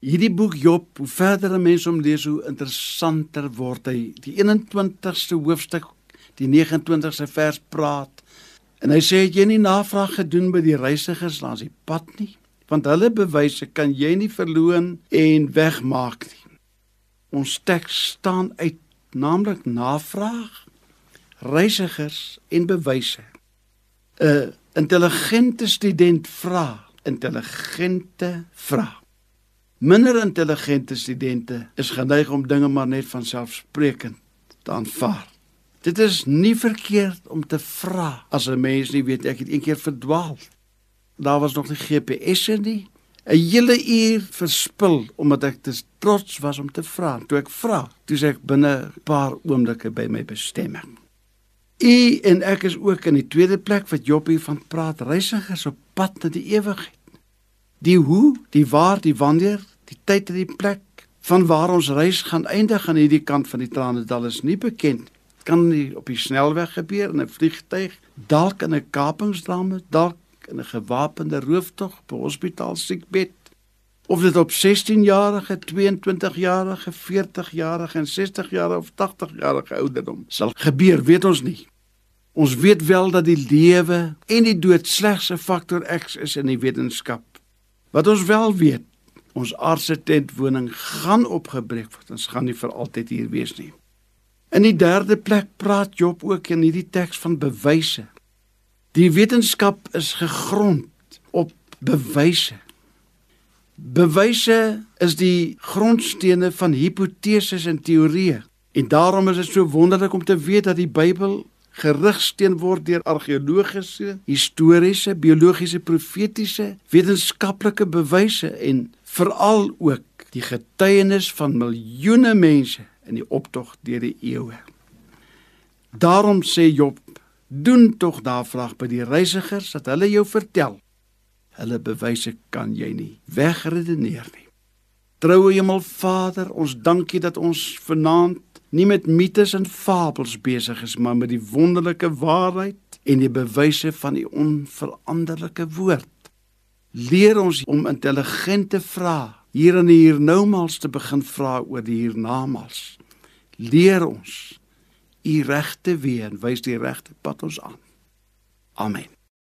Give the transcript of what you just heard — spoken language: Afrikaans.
Hierdie boek Job, hoe verder 'n mens hom lees, hoe interessanter word hy. Die 21ste hoofstuk, die 29ste vers praat. En hy sê het jy nie navraag gedoen by die reisigers langs die pad nie? Want hulle bewyse kan jy nie verloon en wegmaak nie. Ons teks staan uit naamlik navraag, reisigers en bewyse. 'n Intelligente student vra, intelligente vrae. Minder intelligente studente is geneig om dinge maar net van selfsprekend te aanvaar. Dit is nie verkeerd om te vra as 'n mens nie weet ek het een keer verdwaal. Daar was nog nie GPS nie. 'n Hele uur verspil omdat ek te trots was om te vra. Toe ek vra, toe sê ek binne 'n paar oomblikke by my bestemming. U en ek is ook in die tweede plek wat Job hier van praat, reisigers op pad na die ewigheid. Die hoe, die waar, die wanneer, die tyd en die plek van waar ons reis gaan eindig aan hierdie kant van die Tranendal is nie bekend. Dit kan nie op die snelweg gebeur in 'n vliegtyg, dalk in 'n kapingsdrama, dalk in 'n gewapende rooftog op 'n hospitaal siekbed of dit op 16-jarige, 22-jarige, 40-jarige en 60-jarige of 80-jarige ouderdom sal gebeur, weet ons nie. Ons weet wel dat die lewe en die dood slegs 'n faktor X is in die wetenskap. Wat ons wel weet, ons aardse tentwoning gaan opgebreek word. Ons gaan nie vir altyd hier wees nie. In die derde plek praat Job ook in hierdie teks van bewyse. Die wetenskap is gegrond op bewyse. Bewyse is die grondstene van hipoteses en teorieë. En daarom is dit so wonderlik om te weet dat die Bybel gerigsteen word deur argeologiese, historiese, biologiese, profetiese, wetenskaplike bewyse en veral ook die getuienis van miljoene mense in die optog deur die eeue. Daarom sê Job, doen tog navraag by die reisigers dat hulle jou vertel. Hulle bewyse kan jy nie wegredeneer nie. Troue Hemelvader, ons dankie dat ons vanaand nie met mites en fabels besig is, maar met die wonderlike waarheid en die bewyse van die onveranderlike woord leer ons om intelligente vrae hier en hier noumals te begin vra oor die hiernamaals. Leer ons u regte weë en wys die regte pad ons aan. Amen.